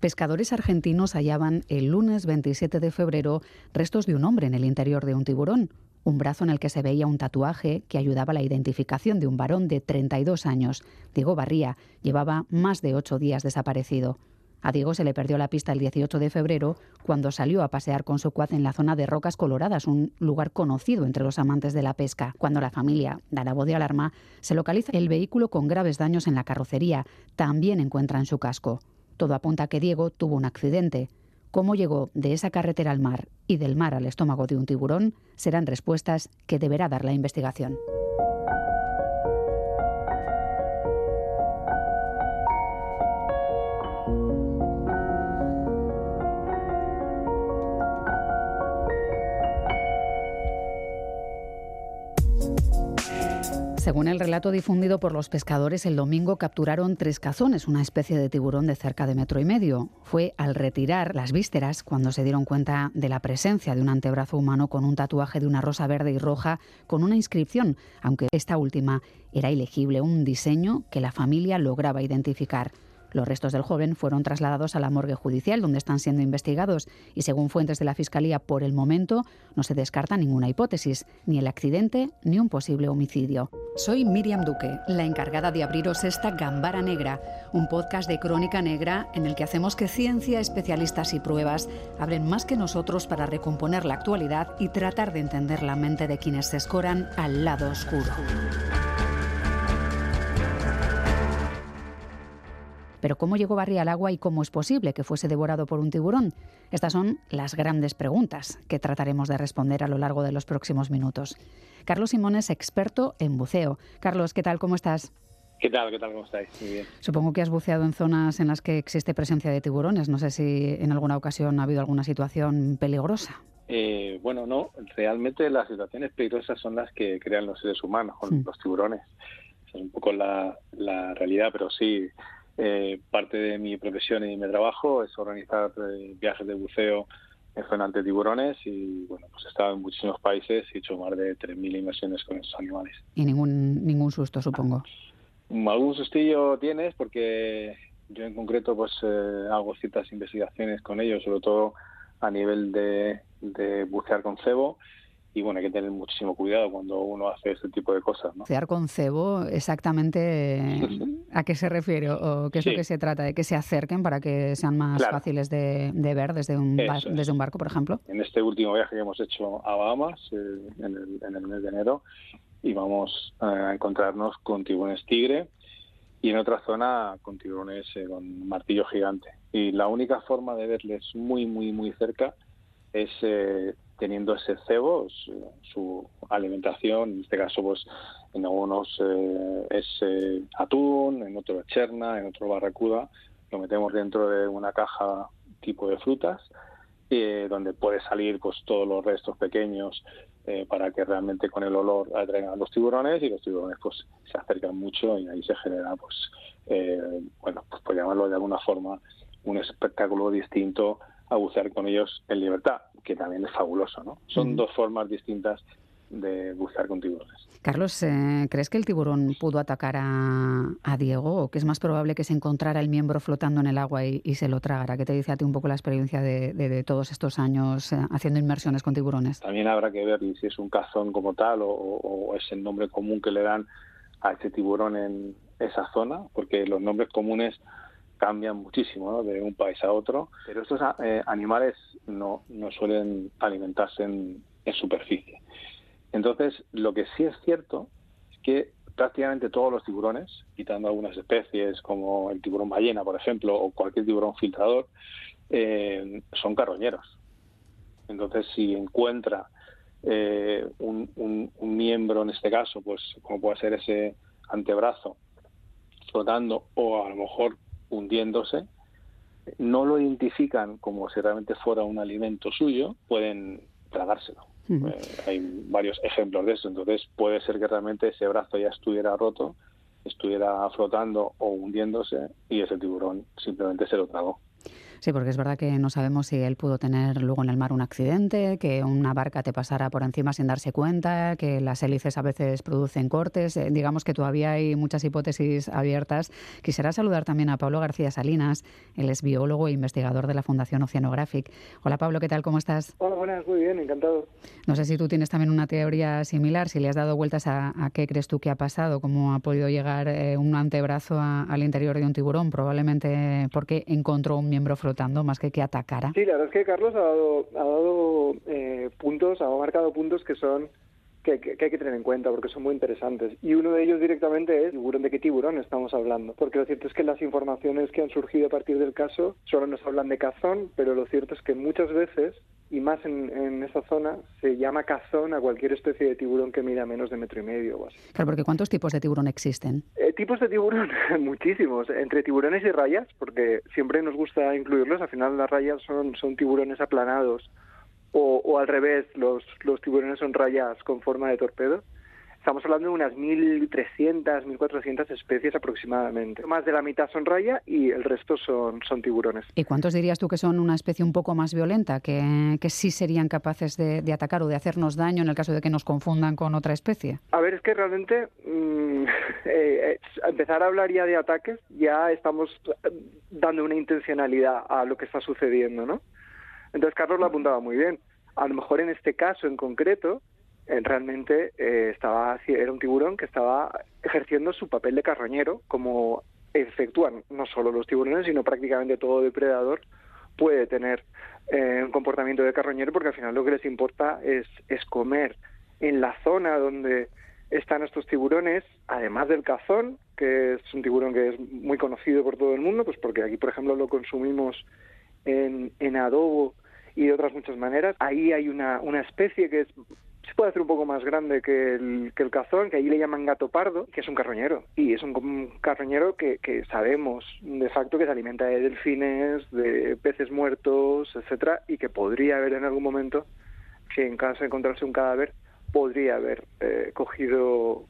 Pescadores argentinos hallaban el lunes 27 de febrero restos de un hombre en el interior de un tiburón, un brazo en el que se veía un tatuaje que ayudaba a la identificación de un varón de 32 años. Diego Barría llevaba más de ocho días desaparecido. A Diego se le perdió la pista el 18 de febrero cuando salió a pasear con su cuaz en la zona de Rocas Coloradas, un lugar conocido entre los amantes de la pesca. Cuando la familia da la voz de alarma, se localiza el vehículo con graves daños en la carrocería. También encuentran su casco. Todo apunta a que Diego tuvo un accidente. Cómo llegó de esa carretera al mar y del mar al estómago de un tiburón serán respuestas que deberá dar la investigación. Según el relato difundido por los pescadores, el domingo capturaron tres cazones, una especie de tiburón de cerca de metro y medio. Fue al retirar las vísceras cuando se dieron cuenta de la presencia de un antebrazo humano con un tatuaje de una rosa verde y roja con una inscripción, aunque esta última era ilegible, un diseño que la familia lograba identificar. Los restos del joven fueron trasladados a la morgue judicial, donde están siendo investigados, y según fuentes de la Fiscalía, por el momento no se descarta ninguna hipótesis, ni el accidente ni un posible homicidio. Soy Miriam Duque, la encargada de abriros esta Gambara Negra, un podcast de crónica negra en el que hacemos que ciencia, especialistas y pruebas abren más que nosotros para recomponer la actualidad y tratar de entender la mente de quienes se escoran al lado oscuro. Pero ¿cómo llegó Barry al agua y cómo es posible que fuese devorado por un tiburón? Estas son las grandes preguntas que trataremos de responder a lo largo de los próximos minutos. Carlos Simón es experto en buceo. Carlos, ¿qué tal? ¿Cómo estás? ¿Qué tal? ¿Qué tal? ¿Cómo estáis? Muy bien. Supongo que has buceado en zonas en las que existe presencia de tiburones. No sé si en alguna ocasión ha habido alguna situación peligrosa. Eh, bueno, no. Realmente las situaciones peligrosas son las que crean los seres humanos, con los tiburones. Esa es un poco la, la realidad, pero sí, eh, parte de mi profesión y mi trabajo es organizar eh, viajes de buceo en zona de tiburones y bueno, pues he estado en muchísimos países y he hecho más de 3.000 inversiones con esos animales. Y ningún, ningún susto, supongo. Algún sustillo tienes porque yo en concreto pues eh, hago ciertas investigaciones con ellos, sobre todo a nivel de, de bucear con cebo y bueno, hay que tener muchísimo cuidado cuando uno hace este tipo de cosas. ¿no? Bucear con cebo, exactamente a qué se refiere o qué es lo que se trata, de que se acerquen para que sean más fáciles de, ver desde un, desde un barco, por ejemplo. En este último viaje que hemos hecho a Bahamas, eh, en, el, en el mes de enero, íbamos a encontrarnos con tiburones tigre y en otra zona con tiburones eh, con martillo gigante. Y la única forma de verles muy, muy, muy cerca es eh, teniendo ese cebo, su, alimentación, en este caso pues en algunos eh, es eh, atún, en otro cherna, en otro barracuda, lo metemos dentro de una caja tipo de frutas, eh, donde puede salir pues todos los restos pequeños para que realmente con el olor atraigan a los tiburones y los tiburones pues se acercan mucho y ahí se genera pues bueno pues por llamarlo de alguna forma un espectáculo distinto a bucear con ellos en libertad que también es fabuloso, ¿no? Son dos formas distintas de bucear con tiburones. Carlos, eh, ¿crees que el tiburón pudo atacar a, Diego o que es más probable que se encontrara el miembro flotando en el agua y, se lo tragara? ¿Qué te dice a ti un poco la experiencia de, todos estos años eh, haciendo inmersiones con tiburones? También habrá que ver si es un cazón como tal o, es el nombre común que le dan a ese tiburón en esa zona, porque los nombres comunes cambian muchísimo de un país a otro, pero estos eh, animales no, no suelen alimentarse en, superficie. Entonces, lo que sí es cierto es que prácticamente todos los tiburones, quitando algunas especies como el tiburón ballena, por ejemplo, o cualquier tiburón filtrador, eh, son carroñeros. Entonces, si encuentra eh, un, un, miembro, en este caso, pues como puede ser ese antebrazo, flotando o a lo mejor hundiéndose, no lo identifican como si realmente fuera un alimento suyo, pueden tragárselo. Eh, hay varios ejemplos de eso, entonces puede ser que realmente ese brazo ya estuviera roto, estuviera flotando o hundiéndose y ese tiburón simplemente se lo tragó. Sí, porque es verdad que no sabemos si él pudo tener luego en el mar un accidente, que una barca te pasara por encima sin darse cuenta, que las hélices a veces producen cortes. Eh, digamos que todavía hay muchas hipótesis abiertas. Quisiera saludar también a Pablo García Salinas, él es biólogo e investigador de la Fundación Oceanographic. Hola Pablo, ¿qué tal? ¿Cómo estás? Hola, buenas, muy bien, encantado. No sé si tú tienes también una teoría similar, si le has dado vueltas a, qué crees tú que ha pasado, cómo ha podido llegar eh, un antebrazo al interior de un tiburón, probablemente porque encontró un miembro más que que atacara. Sí, la verdad es que Carlos ha dado, ha dado eh, puntos, ha marcado puntos que son que, que, hay que tener en cuenta porque son muy interesantes. Y uno de ellos directamente es tiburón de qué tiburón estamos hablando. Porque lo cierto es que las informaciones que han surgido a partir del caso solo nos hablan de cazón, pero lo cierto es que muchas veces y más en, en, esa zona, se llama cazón a cualquier especie de tiburón que mida menos de metro y medio o así. Claro, porque ¿cuántos tipos de tiburón existen? Eh, tipos de tiburón, muchísimos. Entre tiburones y rayas, porque siempre nos gusta incluirlos. Al final las rayas son, son tiburones aplanados o, o al revés, los, los tiburones son rayas con forma de torpedo. Estamos hablando de unas 1.300, 1.400 especies aproximadamente. Más de la mitad son raya y el resto son, son tiburones. ¿Y cuántos dirías tú que son una especie un poco más violenta, que, que sí serían capaces de, atacar o de hacernos daño en el caso de que nos confundan con otra especie? A ver, es que realmente mm, eh, eh, empezar a hablar ya de ataques, ya estamos dando una intencionalidad a lo que está sucediendo, ¿no? Entonces Carlos lo apuntaba muy bien. A lo mejor en este caso en concreto, eh, realmente eh, estaba era un tiburón que estaba ejerciendo su papel de carroñero como efectúan no solo los tiburones sino prácticamente todo depredador puede tener eh, un comportamiento de carroñero porque al final lo que les importa es, es comer en la zona donde están estos tiburones, además del cazón, que es un tiburón que es muy conocido por todo el mundo, pues porque aquí, por ejemplo, lo consumimos en, en adobo y de otras muchas maneras. Ahí hay una, una especie que es se puede hacer un poco más grande que el, que el cazón, que allí le llaman gato pardo, que es un carroñero. Y es un, carroñero que, que, sabemos de facto que se alimenta de delfines, de peces muertos, etcétera, y que podría haber en algún momento, si en caso de encontrarse un cadáver, podría haber eh, cogido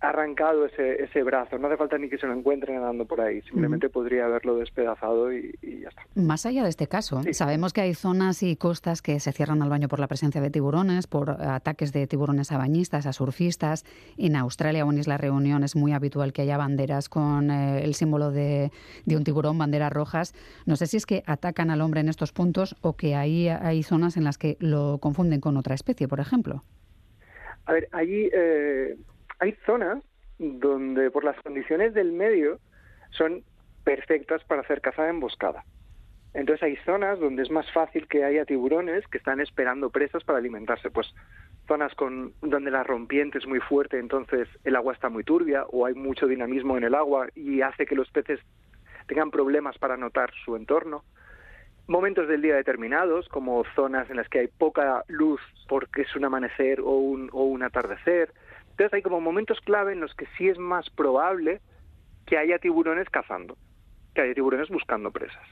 arrancado ese, ese brazo. No hace falta ni que se lo encuentren andando por ahí, simplemente podría haberlo despedazado y, ya está. Más allá de este caso, sabemos que hay zonas y costas que se cierran al baño por la presencia de tiburones, por ataques de tiburones a bañistas, a surfistas. En Australia o en Isla Reunión es muy habitual que haya banderas con eh, el símbolo de, de, un tiburón, banderas rojas. No sé si es que atacan al hombre en estos puntos o que ahí hay zonas en las que lo confunden con otra especie, por ejemplo. A ver, allí eh, hay zonas donde por las condiciones del medio son perfectas para hacer caza de emboscada. Entonces hay zonas donde es más fácil que haya tiburones que están esperando presas para alimentarse. Pues zonas con donde la rompiente es muy fuerte, entonces el agua está muy turbia o hay mucho dinamismo en el agua y hace que los peces tengan problemas para notar su entorno. Momentos del día determinados, como zonas en las que hay poca luz porque es un amanecer o un, o un atardecer, entonces hay como momentos clave en los que sí es más probable que haya tiburones cazando, que haya tiburones buscando presas.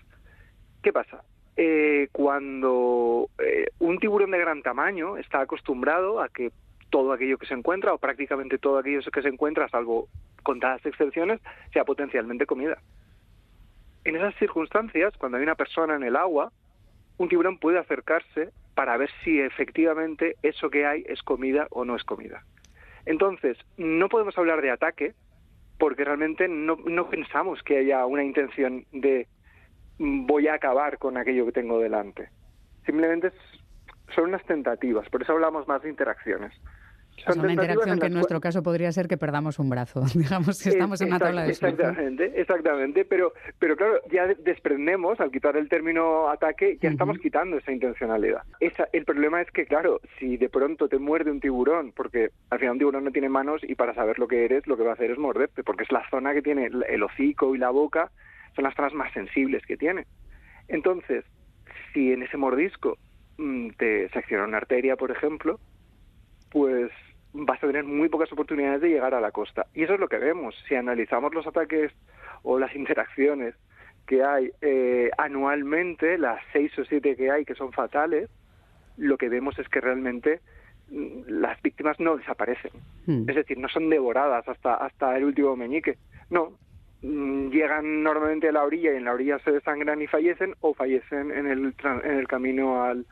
¿Qué pasa? Eh, cuando eh, un tiburón de gran tamaño está acostumbrado a que todo aquello que se encuentra, o prácticamente todo aquello que se encuentra, salvo contadas excepciones, sea potencialmente comida. En esas circunstancias, cuando hay una persona en el agua, un tiburón puede acercarse para ver si efectivamente eso que hay es comida o no es comida. Entonces, no podemos hablar de ataque porque realmente no, no pensamos que haya una intención de mm, voy a acabar con aquello que tengo delante. Simplemente son unas tentativas, por eso hablamos más de interacciones. Es una interacción que en nuestro caso podría ser que perdamos un brazo, digamos que estamos en una tabla de surf. Exactamente, exactamente, pero, pero claro, ya desprendemos, al quitar el término ataque, ya estamos quitando esa intencionalidad. Esa, el problema es que, claro, si de pronto te muerde un tiburón, porque al final un tiburón no tiene manos y para saber lo que eres, lo que va a hacer es morderte, porque es la zona que tiene el hocico y la boca, son las zonas más sensibles que tiene. Entonces, si en ese mordisco mm, te secciona una arteria, por ejemplo, pues vas a tener muy pocas oportunidades de llegar a la costa. Y eso es lo que vemos. Si analizamos los ataques o las interacciones que hay eh, anualmente, las seis o siete que hay que son fatales, lo que vemos es que realmente mm, las víctimas no desaparecen. Hmm. Es decir, no son devoradas hasta, hasta el último meñique. No, mm, llegan normalmente a la orilla y en la orilla se desangran y fallecen o fallecen en el, en el camino al,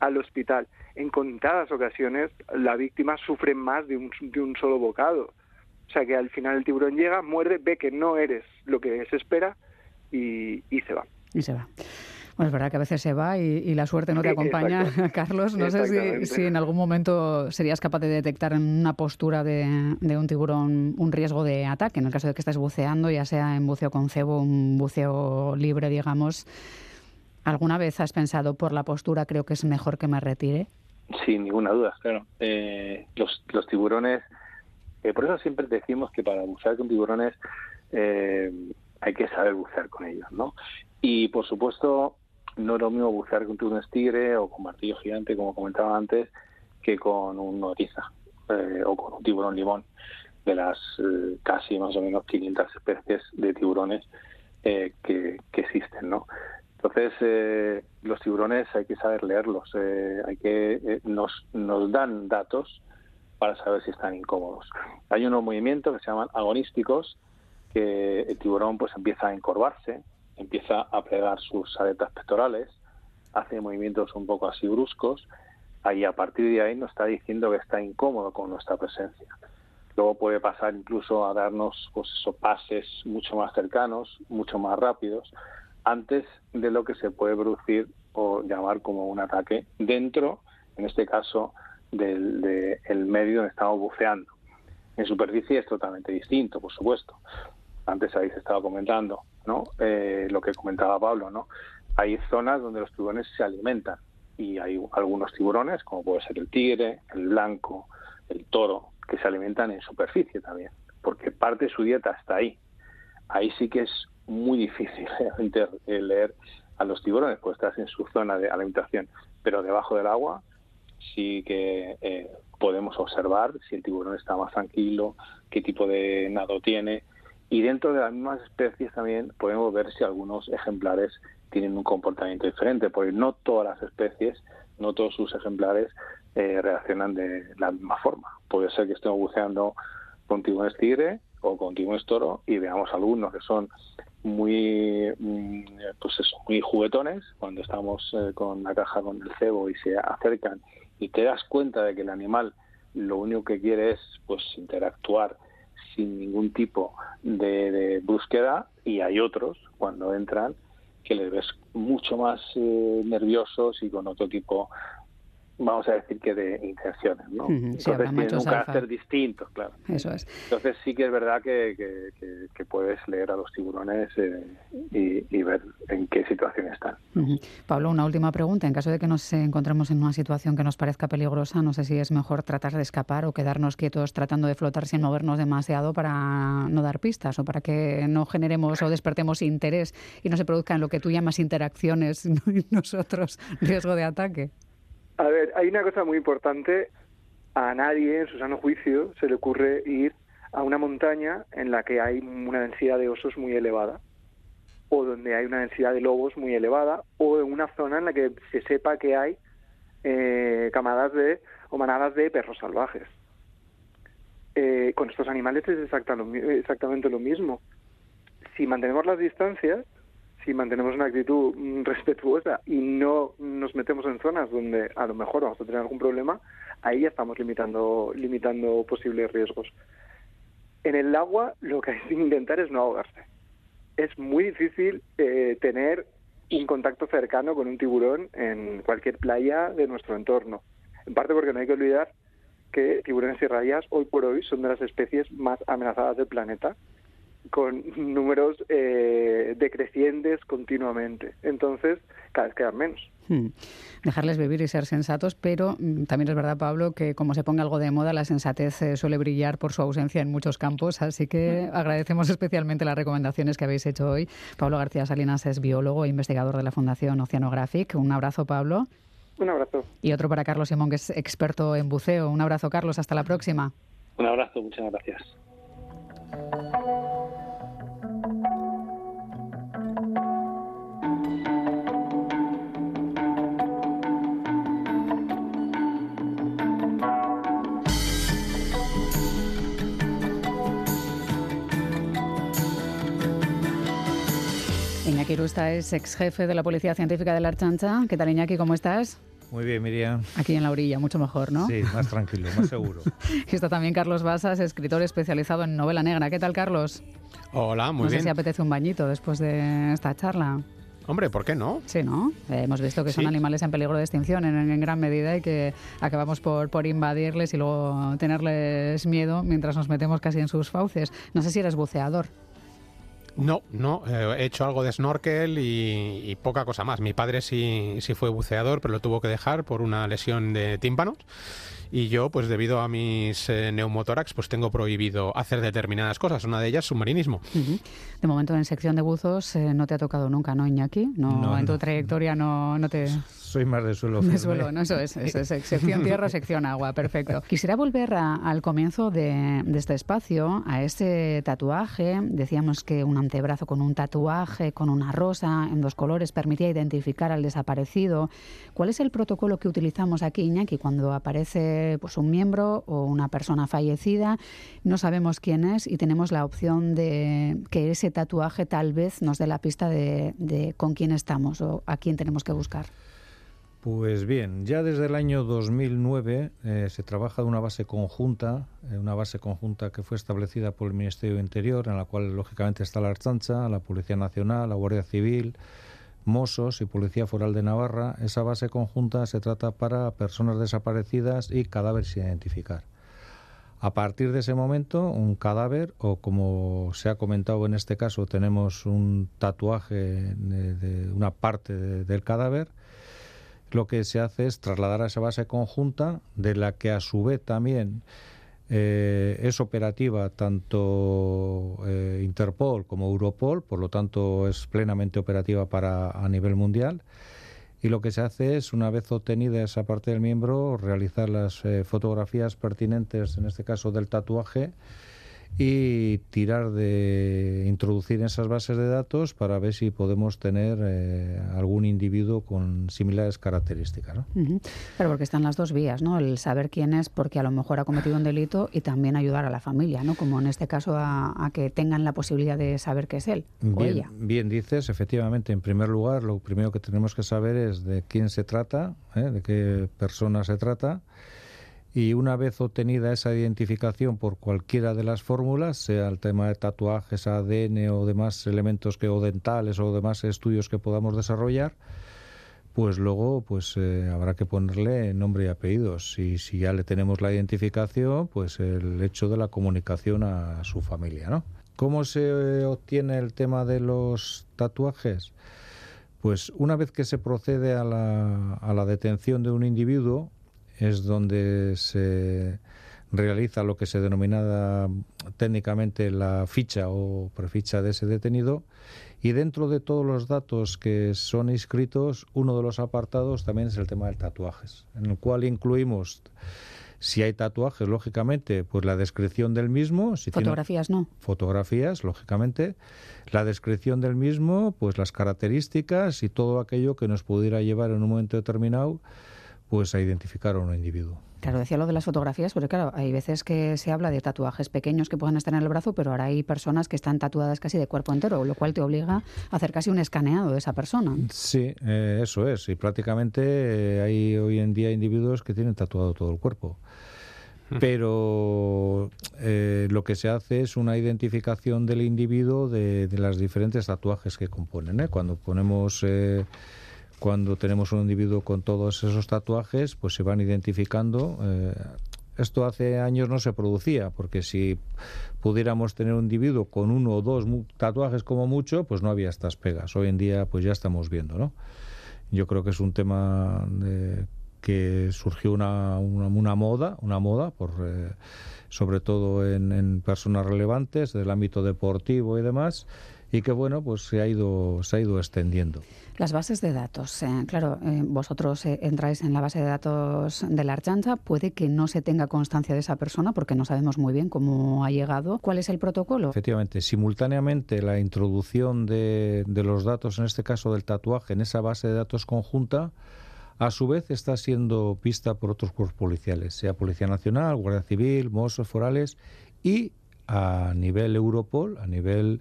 al hospital. En contadas ocasiones la víctima sufre más de un, de un solo bocado. O sea que al final el tiburón llega, muerde, ve que no eres lo que se espera y, y se va. Y se va. Bueno, es verdad que a veces se va y, la suerte no te acompaña, Carlos. No sé si, en algún momento serías capaz de detectar en una postura de, un tiburón un riesgo de ataque, en el caso de que estés buceando, ya sea en buceo con cebo, un buceo libre, digamos. ¿Alguna vez has pensado por la postura creo que es mejor que me retire? Sin ninguna duda, claro. Eh, los, tiburones, eh, por eso siempre decimos que para bucear con tiburones eh, hay que saber bucear con ellos, ¿no? Y por supuesto, no es lo mismo bucear con tiburón tigre o con martillo gigante, como comentaba antes, que con un noriza eh, o con un tiburón limón, de las eh, casi más o menos 500 especies de tiburones que, existen, ¿no? Entonces, los tiburones hay que saber leerlos, hay que nos, nos dan datos para saber si están incómodos. Hay unos movimientos que se llaman agonísticos, que el tiburón pues empieza a encorvarse, empieza a plegar sus aletas pectorales, hace movimientos un poco así bruscos, ahí a partir de ahí nos está diciendo que está incómodo con nuestra presencia. Luego puede pasar incluso a darnos pues esos pases mucho más cercanos, mucho más rápidos, antes de lo que se puede producir o llamar como un ataque dentro, en este caso, del medio donde estamos buceando. En superficie es totalmente distinto, por supuesto. Antes habéis estado comentando ¿no? Eh, lo que comentaba Pablo, ¿no? Hay zonas donde los tiburones se alimentan y hay algunos tiburones, como puede ser el tigre, el blanco, el toro, que se alimentan en superficie también, porque parte de su dieta está ahí. Ahí sí que es muy difícil leer a los tiburones, pues estás en su zona de alimentación, pero debajo del agua sí que eh, podemos observar si el tiburón está más tranquilo, qué tipo de nado tiene, y dentro de las mismas especies también podemos ver si algunos ejemplares tienen un comportamiento diferente, porque no todas las especies, no todos sus ejemplares eh, reaccionan de la misma forma. Puede ser que estemos buceando con tiburones tigre o con tiburones toro y veamos algunos que son muy mm, pues eso, muy juguetones. Cuando estamos eh, con la caja con el cebo y se acercan y te das cuenta de que el animal lo único que quiere es pues interactuar sin ningún tipo de, búsqueda y hay otros cuando entran que les ves mucho más eh, nerviosos y con otro tipo vamos a decir que de intenciones, ¿no? Entonces tienen un carácter distinto, claro. Eso es. Entonces sí que es verdad que, que, puedes leer a los tiburones eh, y, ver en qué situación están. Pablo, una última pregunta. En caso de que nos encontremos en una situación que nos parezca peligrosa, no sé si es mejor tratar de escapar o quedarnos quietos tratando de flotar sin movernos demasiado para no dar pistas o para que no generemos o despertemos interés y no se produzcan lo que tú llamas interacciones y nosotros riesgo de ataque. A ver, hay una cosa muy importante. A nadie, en su sano juicio, se le ocurre ir a una montaña en la que hay una densidad de osos muy elevada, o donde hay una densidad de lobos muy elevada, o en una zona en la que se sepa que hay eh, camadas de o manadas de perros salvajes. Eh, con estos animales es exactamente lo mismo. Si mantenemos las distancias, si mantenemos una actitud mm, respetuosa y no nos metemos en zonas donde a lo mejor vamos a tener algún problema, ahí ya estamos limitando, limitando posibles riesgos. En el agua lo que hay que intentar es no ahogarse. Es muy difícil eh, tener un contacto cercano con un tiburón en cualquier playa de nuestro entorno. En parte porque no hay que olvidar que tiburones y rayas hoy por hoy son de las especies más amenazadas del planeta con números eh, decrecientes continuamente. Entonces, cada vez quedan menos. Hmm. Dejarles vivir y ser sensatos, pero mm, también es verdad, Pablo, que como se ponga algo de moda, la sensatez eh, suele brillar por su ausencia en muchos campos, así que hmm. agradecemos especialmente las recomendaciones que habéis hecho hoy. Pablo García Salinas es biólogo e investigador de la Fundación Oceanographic. Un abrazo, Pablo. Un abrazo. Y otro para Carlos Simón, que es experto en buceo. Un abrazo, Carlos. Hasta la próxima. Un abrazo, muchas gracias. Iñaki Rusta es ex jefe de la Policía Científica de la Archancha. ¿Qué tal, Iñaki? ¿Cómo estás? Muy bien, Miriam. Aquí en la orilla, mucho mejor, ¿no? Sí, más tranquilo, más seguro. y está también Carlos Basas, escritor especializado en novela negra. ¿Qué tal, Carlos? Hola, muy bien. No sé si apetece un bañito después de esta charla. Hombre, ¿por qué no? Sí, ¿no? Eh, hemos visto que son animales en peligro de extinción en, en, gran medida y que acabamos por, por invadirles y luego tenerles miedo mientras nos metemos casi en sus fauces. No sé si eres buceador. No, no, eh, he hecho algo de snorkel y, poca cosa más. Mi padre sí, sí fue buceador, pero lo tuvo que dejar por una lesión de tímpanos. Y yo, pues debido a mis eh, neumotórax, pues tengo prohibido hacer determinadas cosas. Una de ellas, submarinismo. De momento, en sección de buzos eh, no te ha tocado nunca, ¿no, Iñaki? No, en tu trayectoria no, no te soy más de suelo De suelo, no, eso es, eso es, sección tierra, sección agua, perfecto. Quisiera volver al comienzo de, este espacio, a ese tatuaje. Decíamos que un antebrazo con un tatuaje, con una rosa en dos colores, permitía identificar al desaparecido. ¿Cuál es el protocolo que utilizamos aquí, Iñaki, cuando aparece pues, un miembro o una persona fallecida? No sabemos quién es y tenemos la opción de que ese tatuaje tal vez nos dé la pista de, con quién estamos o a quién tenemos que buscar. Pues bien, ya desde el año 2009 eh, se trabaja de una base conjunta, eh, una base conjunta que fue establecida por el Ministerio de Interior, en la cual lógicamente está la Archancha, la Policía Nacional, la Guardia Civil, Mossos y Policía Foral de Navarra. Esa base conjunta se trata para personas desaparecidas y cadáveres sin identificar. A partir de ese momento, un cadáver, o como se ha comentado en este caso, tenemos un tatuaje de, una parte del cadáver, lo que se hace es trasladar a esa base conjunta, de la que a su vez también eh, es operativa tanto eh, Interpol como Europol, por lo tanto es plenamente operativa para a nivel mundial. Y lo que se hace es, una vez obtenida esa parte del miembro, realizar las eh, fotografías pertinentes, en este caso del tatuaje, y tirar de introducir en esas bases de datos para ver si podemos tener eh, algún individuo con similares características. ¿no? Pero porque están las dos vías, ¿no? El saber quién es porque a lo mejor ha cometido un delito y también ayudar a la familia, ¿no? Como en este caso a, que tengan la posibilidad de saber que es él bien, o ella. Bien dices, efectivamente, en primer lugar, lo primero que tenemos que saber es de quién se trata, ¿eh? de qué persona se trata y una vez obtenida esa identificación por cualquiera de las fórmulas, sea el tema de tatuajes, ADN o demás elementos que o dentales o demás estudios que podamos desarrollar, pues luego pues eh, habrá que ponerle nombre y apellidos y si ya le tenemos la identificación, pues el hecho de la comunicación a su familia, ¿no? ¿Cómo se obtiene el tema de los tatuajes? Pues una vez que se procede a la, a la detención de un individuo, es donde se realiza lo que se denomina técnicamente la ficha o preficha de ese detenido y dentro de todos los datos que son inscritos, uno de los apartados también es el tema de tatuajes, en el cual incluimos si hay tatuajes, lógicamente, pues la descripción del mismo. Si fotografías no. Fotografías, lógicamente. La descripción del mismo, pues las características y todo aquello que nos pudiera llevar en un momento determinado pues a identificar a un individuo. Claro, decía lo de las fotografías, porque claro, hay veces que se habla de tatuajes pequeños que puedan estar en el brazo, pero ahora hay personas que están tatuadas casi de cuerpo entero, lo cual te obliga a hacer casi un escaneado de esa persona. Sí, eh, eso es. Y prácticamente eh, hay hoy en día individuos que tienen tatuado todo el cuerpo. Pero eh, lo que se hace es una identificación del individuo de, de las diferentes tatuajes que componen. Cuando ponemos cuando tenemos un individuo con todos esos tatuajes, pues se van identificando. Eh, esto hace años no se producía, porque si pudiéramos tener un individuo con uno o dos tatuajes como mucho, pues no había estas pegas. Hoy en día, pues ya estamos viendo, ¿no? Yo creo que es un tema que surgió una, una, moda, una moda, por, eh, sobre todo en, en personas relevantes del ámbito deportivo y demás y que bueno pues se ha ido se ha ido extendiendo. Las bases de datos eh, claro eh, vosotros eh, entráis en la base de datos de la Archancha puede que no se tenga constancia de esa persona porque no sabemos muy bien cómo ha llegado. Cuál es el protocolo efectivamente simultáneamente la introducción de, de los datos en este caso del tatuaje en esa base de datos conjunta a su vez está siendo vista por otros cuerpos policiales, sea Policía Nacional, Guardia Civil, Mossos Forales y a nivel Europol, a nivel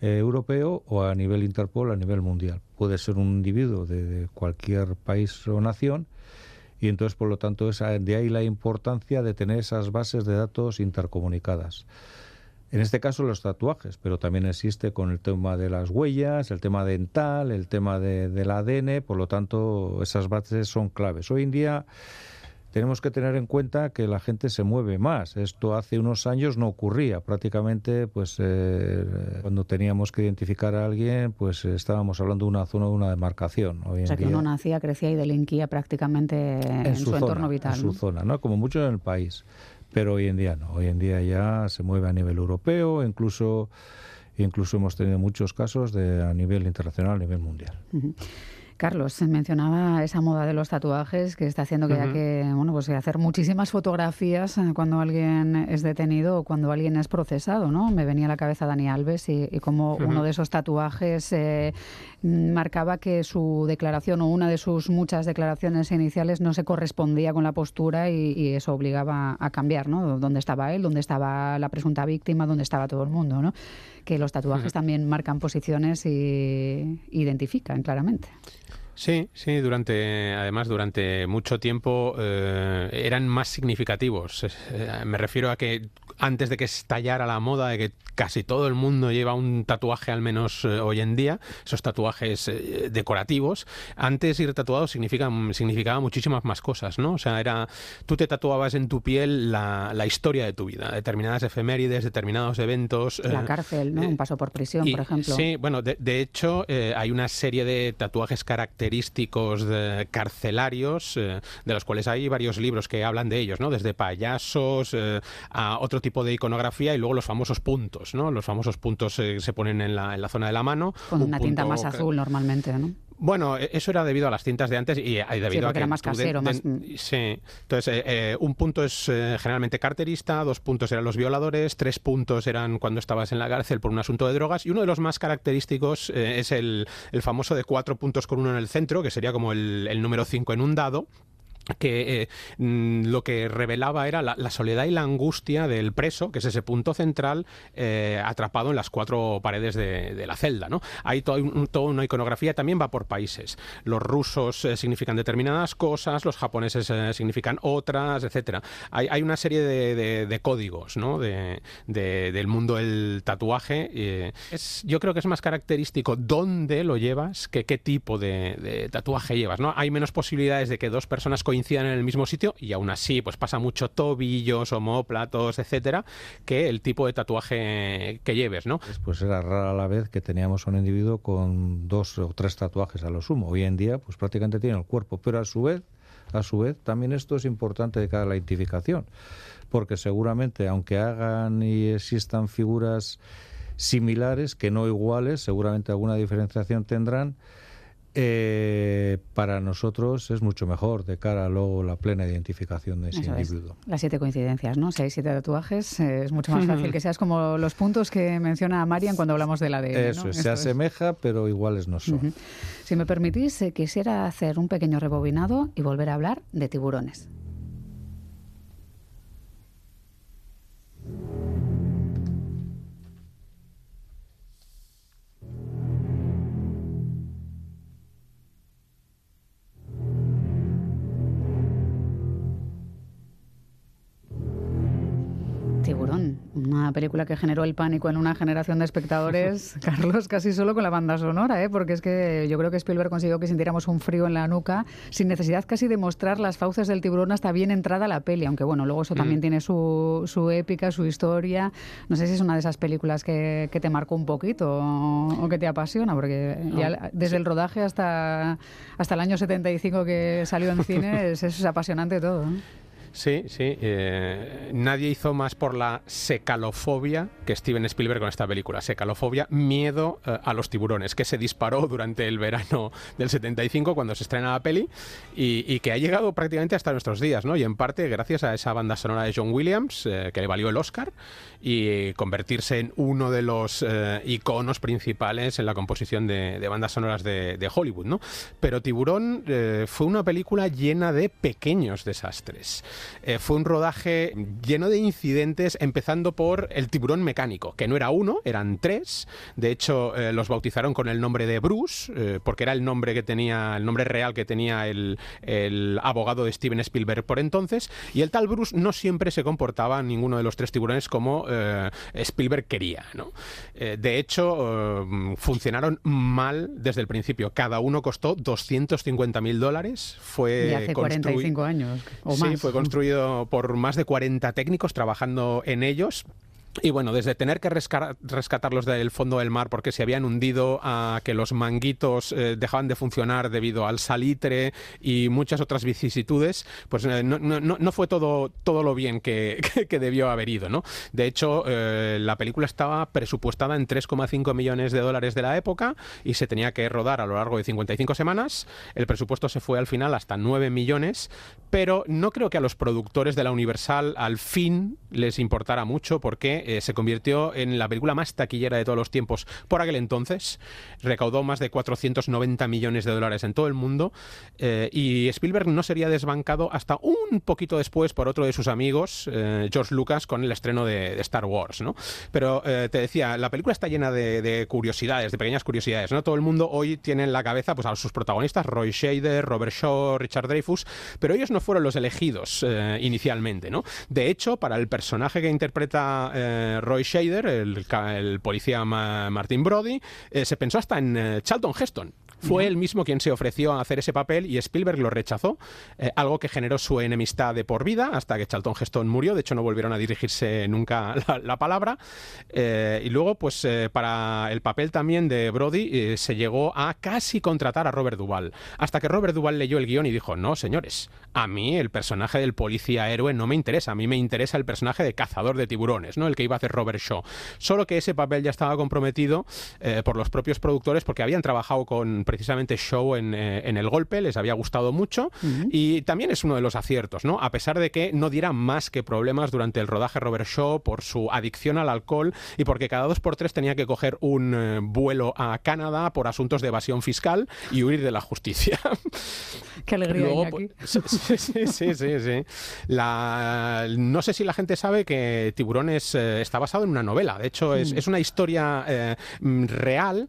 eh, europeo o a nivel Interpol, a nivel mundial. Puede ser un individuo de, cualquier país o nación y entonces, por lo tanto, es de ahí la importancia de tener esas bases de datos intercomunicadas. En este caso los tatuajes, pero también existe con el tema de las huellas, el tema dental, el tema del ADN, por lo tanto esas bases son claves. Hoy en día tenemos que tener en cuenta que la gente se mueve más. Esto hace unos años no ocurría. Prácticamente, pues eh, cuando teníamos que identificar a alguien, pues estábamos hablando de una zona de una demarcación. o sea, que uno nacía, crecía y delinquía prácticamente en, su, entorno vital. En su zona, ¿no? Como mucho en el país. Pero hoy en día no. Hoy en día ya se mueve a nivel europeo, incluso incluso hemos tenido muchos casos de a nivel internacional, a nivel mundial. Carlos, mencionaba esa moda de los tatuajes que está haciendo que haya que bueno, pues hacer muchísimas fotografías eh, cuando alguien es detenido o cuando alguien es procesado, ¿no? Me venía a la cabeza Dani Alves y, como uno de esos tatuajes eh, marcaba que su declaración o una de sus muchas declaraciones iniciales no se correspondía con la postura y, eso obligaba a cambiar, ¿no? ¿Dónde estaba él? ¿Dónde estaba la presunta víctima? ¿Dónde estaba todo el mundo? ¿no? Que los tatuajes también marcan posiciones y identifican claramente. Sí, sí, durante, además durante mucho tiempo eh, eran más significativos. Eh, me refiero a que antes de que estallara la moda de que casi todo el mundo lleva un tatuaje al menos eh, hoy en día, esos tatuajes decorativos, antes ir tatuado significa, significaba muchísimas más cosas, ¿no? O sea, era, tú te tatuabas en tu piel la, la historia de tu vida, determinadas efemérides, determinados eventos. La cárcel, ¿no? Un paso por prisión, por ejemplo. Sí, bueno, de, de hecho hay una serie de tatuajes característicos característicos de carcelarios, eh, de los cuales hay varios libros que hablan de ellos, ¿no? Desde payasos eh, a otro tipo de iconografía y luego los famosos puntos, ¿no? Los famosos puntos eh, se ponen en la, en la zona de la mano. Con una tinta más azul normalmente, ¿no? Bueno, e-, eso era debido a las cintas de antes y debido a que era más casero, más... Sí, entonces eh, eh, un punto es eh, generalmente carterista, dos puntos eran los violadores, tres puntos eran cuando estabas en la cárcel por un asunto de drogas y uno de los más característicos es el, el, famoso de cuatro puntos con uno en el centro, que sería como el, el número cinco en un dado que eh, mm, lo que revelaba era la, soledad y la angustia del preso, que es ese punto central eh, atrapado en las cuatro paredes de, la celda. ¿no? Hay toda una iconografía, también va por países. Los rusos eh, significan determinadas cosas, los japoneses significan otras, etcétera. Hay, una serie de, códigos ¿no? del mundo del tatuaje. Es, yo creo que es más característico dónde lo llevas que qué tipo de, tatuaje llevas. ¿no? Hay menos posibilidades de que dos personas coincidan en el mismo sitio y aún así pues pasa mucho tobillos, homóplatos, etcétera, que el tipo de tatuaje que lleves, ¿no? Pues era rara la vez que teníamos un individuo con dos o tres tatuajes a lo sumo. Hoy en día pues prácticamente tiene el cuerpo, pero a su vez, a su vez también esto es importante de cara a la identificación, porque seguramente aunque hagan y existan figuras similares, que no iguales, seguramente alguna diferenciación tendrán, eh, para nosotros es mucho mejor de cara a luego la plena identificación de ese individuo. Las siete coincidencias, ¿no? Si hay siete tatuajes, eh, es mucho más fácil que seas como los puntos que menciona Marian cuando hablamos de la de Eso, se asemeja, pero iguales no son. Si me permitís, eh, quisiera hacer un pequeño rebobinado y volver a hablar de tiburones. Una película que generó el pánico en una generación de espectadores, Carlos, casi solo con la banda sonora, ¿eh? porque es que yo creo que Spielberg consiguió que sintiéramos un frío en la nuca, sin necesidad casi de mostrar las fauces del tiburón hasta bien entrada la peli, aunque bueno, luego eso también mm. tiene su, su, épica, su historia. No sé si es una de esas películas que, que te marcó un poquito o, que te apasiona, porque desde el rodaje hasta, hasta el año 75 que salió en cine es, es apasionante todo. Sí, sí. Eh, nadie hizo más por la secalofobia que Steven Spielberg con esta película. Secalofobia, miedo eh, a los tiburones, que se disparó durante el verano del 75 cuando se estrena la peli y, que ha llegado prácticamente hasta nuestros días, ¿no? Y en parte gracias a esa banda sonora de John Williams, eh, que le valió el Oscar, y convertirse en uno de los iconos principales en la composición de, bandas sonoras de, de, Hollywood, ¿no? Pero Tiburón fue una película llena de pequeños desastres. Eh, fue un rodaje lleno de incidentes, empezando por el tiburón mecánico, que no era uno, eran tres. De hecho, eh, los bautizaron con el nombre de Bruce, eh, porque era el nombre que tenía, el nombre real que tenía el, abogado de Steven Spielberg por entonces. Y el tal Bruce no siempre se comportaba ninguno de los tres tiburones como Spielberg quería. de hecho, funcionaron mal desde el principio. Cada uno costó 250 mil dólares. Fue hace 45 años o sí, fue construido por más de 40 técnicos trabajando en ellos y bueno, desde tener que rescatarlos del fondo del mar porque se habían hundido a que los manguitos eh, dejaban de funcionar debido al salitre y muchas otras vicisitudes, pues eh, no, no, no, fue todo, todo lo bien que, que, debió haber ido, ¿no? De hecho, eh, la película estaba presupuestada en 3,5 millones de dólares de la época y se tenía que rodar a lo largo de 55 semanas. El presupuesto se fue al final hasta 9 millones, pero no creo que a los productores de la Universal al fin les importara mucho porque eh, se convirtió en la película más taquillera de todos los tiempos por aquel entonces. Recaudó más de 490 millones de dólares en todo el mundo eh, y Spielberg no sería desbancado hasta un poquito después por otro de sus amigos, eh, George Lucas, con el estreno de, Star Wars. ¿no? Pero te decía, la película está llena de, curiosidades, de pequeñas curiosidades. ¿no? Todo el mundo hoy tiene en la cabeza pues, a sus protagonistas, Roy Shader, Robert Shaw, Richard Dreyfus, pero ellos no fueron los elegidos inicialmente. ¿no? De hecho, para el personaje que interpreta eh, Roy Shader, el, policía Martin Brody, eh, se pensó hasta en eh, Charlton Heston, fue él mismo quien se ofreció a hacer ese papel y Spielberg lo rechazó, eh, algo que generó su enemistad de por vida hasta que Charlton Heston murió. De hecho, no volvieron a dirigirse nunca la, palabra. Eh, y luego, pues eh, para el papel también de Brody se llegó a casi contratar a Robert Duvall. Hasta que Robert Duvall leyó el guion y dijo, no, señores, a mí el personaje del policía héroe no me interesa, a mí me interesa el personaje de cazador de tiburones, ¿no? el que iba a hacer Robert Shaw. Solo que ese papel ya estaba comprometido por los propios productores porque habían trabajado con precisamente show en, eh, en, el golpe, les había gustado mucho y también es uno de los aciertos, ¿no? A pesar de que no diera más que problemas durante el rodaje Robert Shaw por su adicción al alcohol y porque cada dos por tres tenía que coger un eh, vuelo a Canadá por asuntos de evasión fiscal y huir de la justicia. Qué alegría. Pues, sí, sí, sí, sí, La, no sé si la gente sabe que Tiburones eh, está basado en una novela. De hecho, es, mm. es una historia mm, real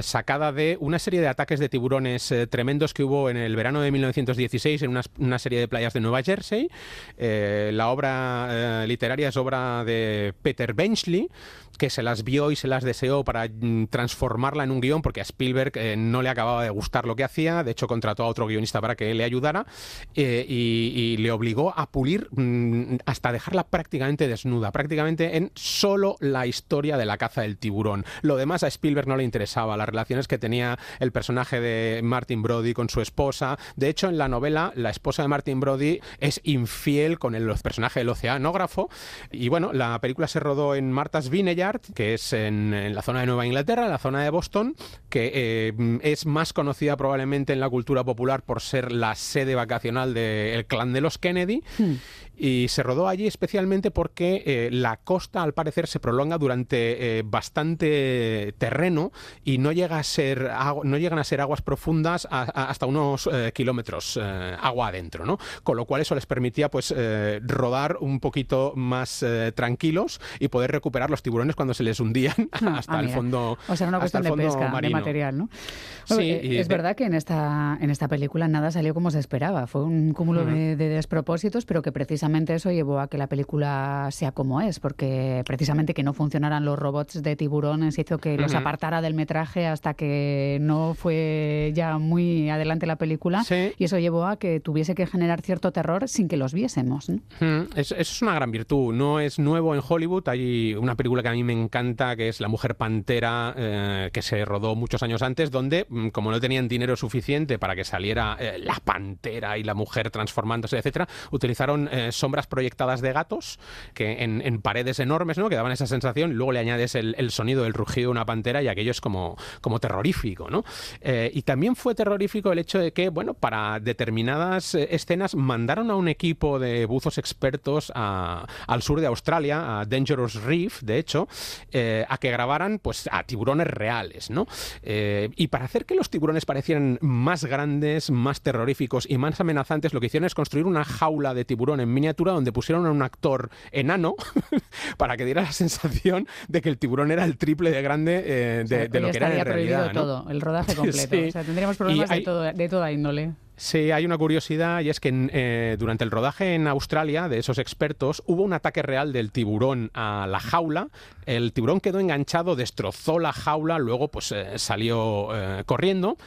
sacada de una serie de ataques de tiburones eh, tremendos que hubo en el verano de 1916 en una, serie de playas de Nueva Jersey. Eh, la obra eh, literaria es obra de Peter Benchley que se las vio y se las deseó para mm, transformarla en un guion, porque a Spielberg eh, no le acababa de gustar lo que hacía, de hecho contrató a otro guionista para que le ayudara eh, y, le obligó a pulir mm, hasta dejarla prácticamente desnuda, prácticamente en solo la historia de la caza del tiburón. Lo demás a Spielberg no le interesaba, las relaciones que tenía el personaje de Martin Brody con su esposa. De hecho, en la novela, la esposa de Martin Brody es infiel con el personaje del oceanógrafo y bueno, la película se rodó en Martha's Que es en, la zona de Nueva Inglaterra, en la zona de Boston, que eh, es más conocida probablemente en la cultura popular por ser la sede vacacional del clan de los Kennedy. Hmm y se rodó allí especialmente porque eh, la costa al parecer se prolonga durante eh, bastante terreno y no llega a ser no llegan a ser aguas profundas hasta unos eh, kilómetros agua adentro no con lo cual eso les permitía pues rodar un poquito más tranquilos y poder recuperar los tiburones cuando se les hundían ah, hasta el fondo o sea una cuestión de pesca de material no sí, es verdad que en esta en esta película nada salió como se esperaba fue un cúmulo de, de despropósitos pero que precisamente eso llevó a que la película sea como es, porque precisamente que no funcionaran los robots de tiburones hizo que los apartara del metraje hasta que no fue ya muy adelante la película y eso llevó a que tuviese que generar cierto terror sin que los viésemos. eso es una gran virtud, no es nuevo en Hollywood, hay una película que a mí me encanta que es La Mujer Pantera, eh, que se rodó muchos años antes, donde mm, como no tenían dinero suficiente para que saliera eh, la pantera y la mujer transformándose, etcétera, utilizaron eh, sombras proyectadas de gatos que en, paredes enormes, ¿no? Que daban esa sensación. Luego le añades el, sonido del rugido de una pantera y aquello es como, como terrorífico, ¿no? Eh, y también fue terrorífico el hecho de que, bueno, para determinadas eh, escenas mandaron a un equipo de buzos expertos al sur de Australia, a Dangerous Reef, de hecho, a que grabaran pues a tiburones reales, ¿no? y para hacer que los tiburones parecieran más grandes, más terroríficos y más amenazantes, lo que hicieron es construir una jaula de tiburón en miniatura donde pusieron a un actor enano para que diera la sensación de que el tiburón era el triple de grande eh, de, lo que era en realidad. todo, el rodaje completo. O sea, tendríamos problemas de, todo, de toda índole. Sí, hay una curiosidad y es que eh, durante el rodaje en Australia de esos expertos hubo un ataque real del tiburón a la jaula. El tiburón quedó enganchado, destrozó la jaula, luego pues eh, salió corriendo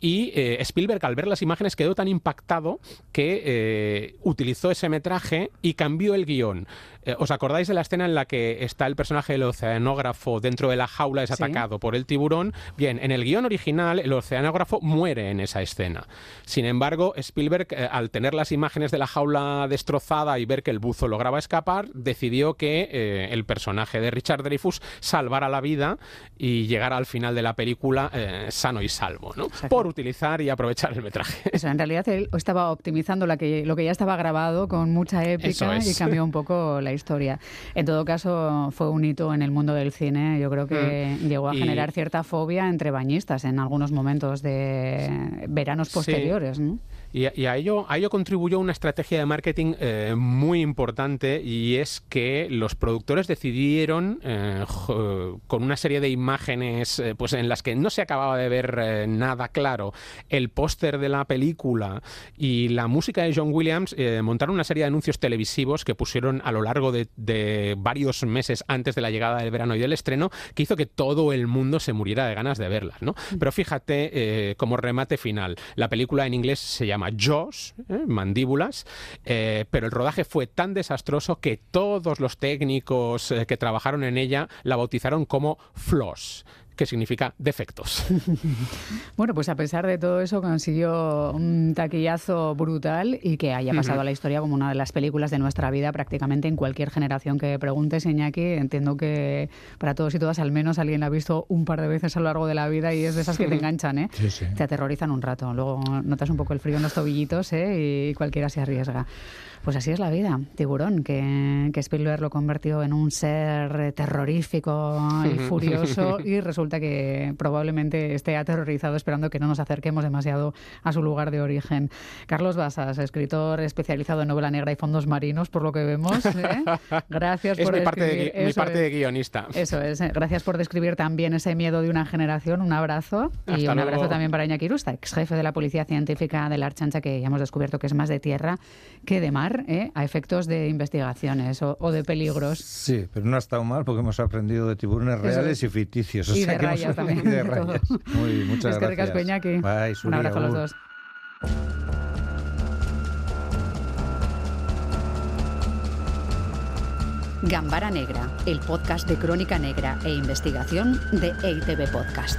y Spielberg al ver las imágenes quedó tan impactado que utilizó ese metraje y cambió el guion. Eh, ¿Os acordáis de la escena en la que está el personaje del oceanógrafo dentro de la jaula, es atacado por el tiburón? Bien, en el guion original el oceanógrafo muere en esa escena. Sin embargo, Spielberg, eh, al tener las imágenes de la jaula destrozada y ver que el buzo lograba escapar, decidió que eh, el personaje de Richard Dreyfus salvara la vida y llegara al final de la película sano y salvo, ¿no? Por utilizar y aprovechar el metraje. Eso, en realidad él estaba optimizando lo que, lo que ya estaba grabado con mucha épica y cambió un poco la historia. En todo caso, fue un hito en el mundo del cine. Yo creo que mm. llegó a generar cierta fobia entre bañistas en algunos momentos de veranos posteriores. ¿no? Y, a, ello, a ello contribuyó una estrategia de marketing eh, muy importante y es que los productores decidieron, eh, con una serie de imágenes eh, pues en las que no se acababa de ver nada claro, el póster de la película y la música de John Williams, montaron una serie de anuncios televisivos que pusieron a lo largo de, varios meses antes de la llegada del verano y del estreno, que hizo que todo el mundo se muriera de ganas de verlas. ¿no? Mm. Pero fíjate, como remate final, la película en inglés se llama Jaws, ¿eh? mandíbulas, eh, pero el rodaje fue tan desastroso que todos los técnicos eh, que trabajaron en ella la bautizaron como Floss que significa defectos. bueno, pues a pesar de todo eso consiguió un taquillazo brutal y que haya pasado a la historia como una de las películas de nuestra vida prácticamente en cualquier generación que preguntes, Iñaki. Entiendo que para todos y todas al menos alguien la ha visto un par de veces a lo largo de la vida y es de esas que te enganchan, ¿eh? Te aterrorizan un rato. Luego notas un poco el frío en los tobillitos ¿eh? y cualquiera se arriesga. Pues así es la vida, tiburón, que, que Spielberg lo convirtió en un ser terrorífico y furioso y resulta que probablemente esté aterrorizado esperando que no nos acerquemos demasiado a su lugar de origen. Carlos Basas, escritor especializado en novela negra y fondos marinos, por lo que vemos. ¿eh? Gracias es por mi parte, de, mi parte de guionista. Eso es. ¿eh? Gracias por describir también ese miedo de una generación. Un abrazo. y un abrazo también para Iñaki Rusta, ex jefe de la Policía Científica de la Archancha, que ya hemos descubierto que es más de tierra que de mar. ¿Eh? a efectos de investigaciones o, de peligros. Sí, pero no ha estado mal porque hemos aprendido de tiburones reales y ficticios. y de rayas también. de rayas. Muy, muchas es gracias. Que Bye, Un abrazo a los dos. Gambara Negra, el podcast de crónica negra e investigación de EITB Podcast.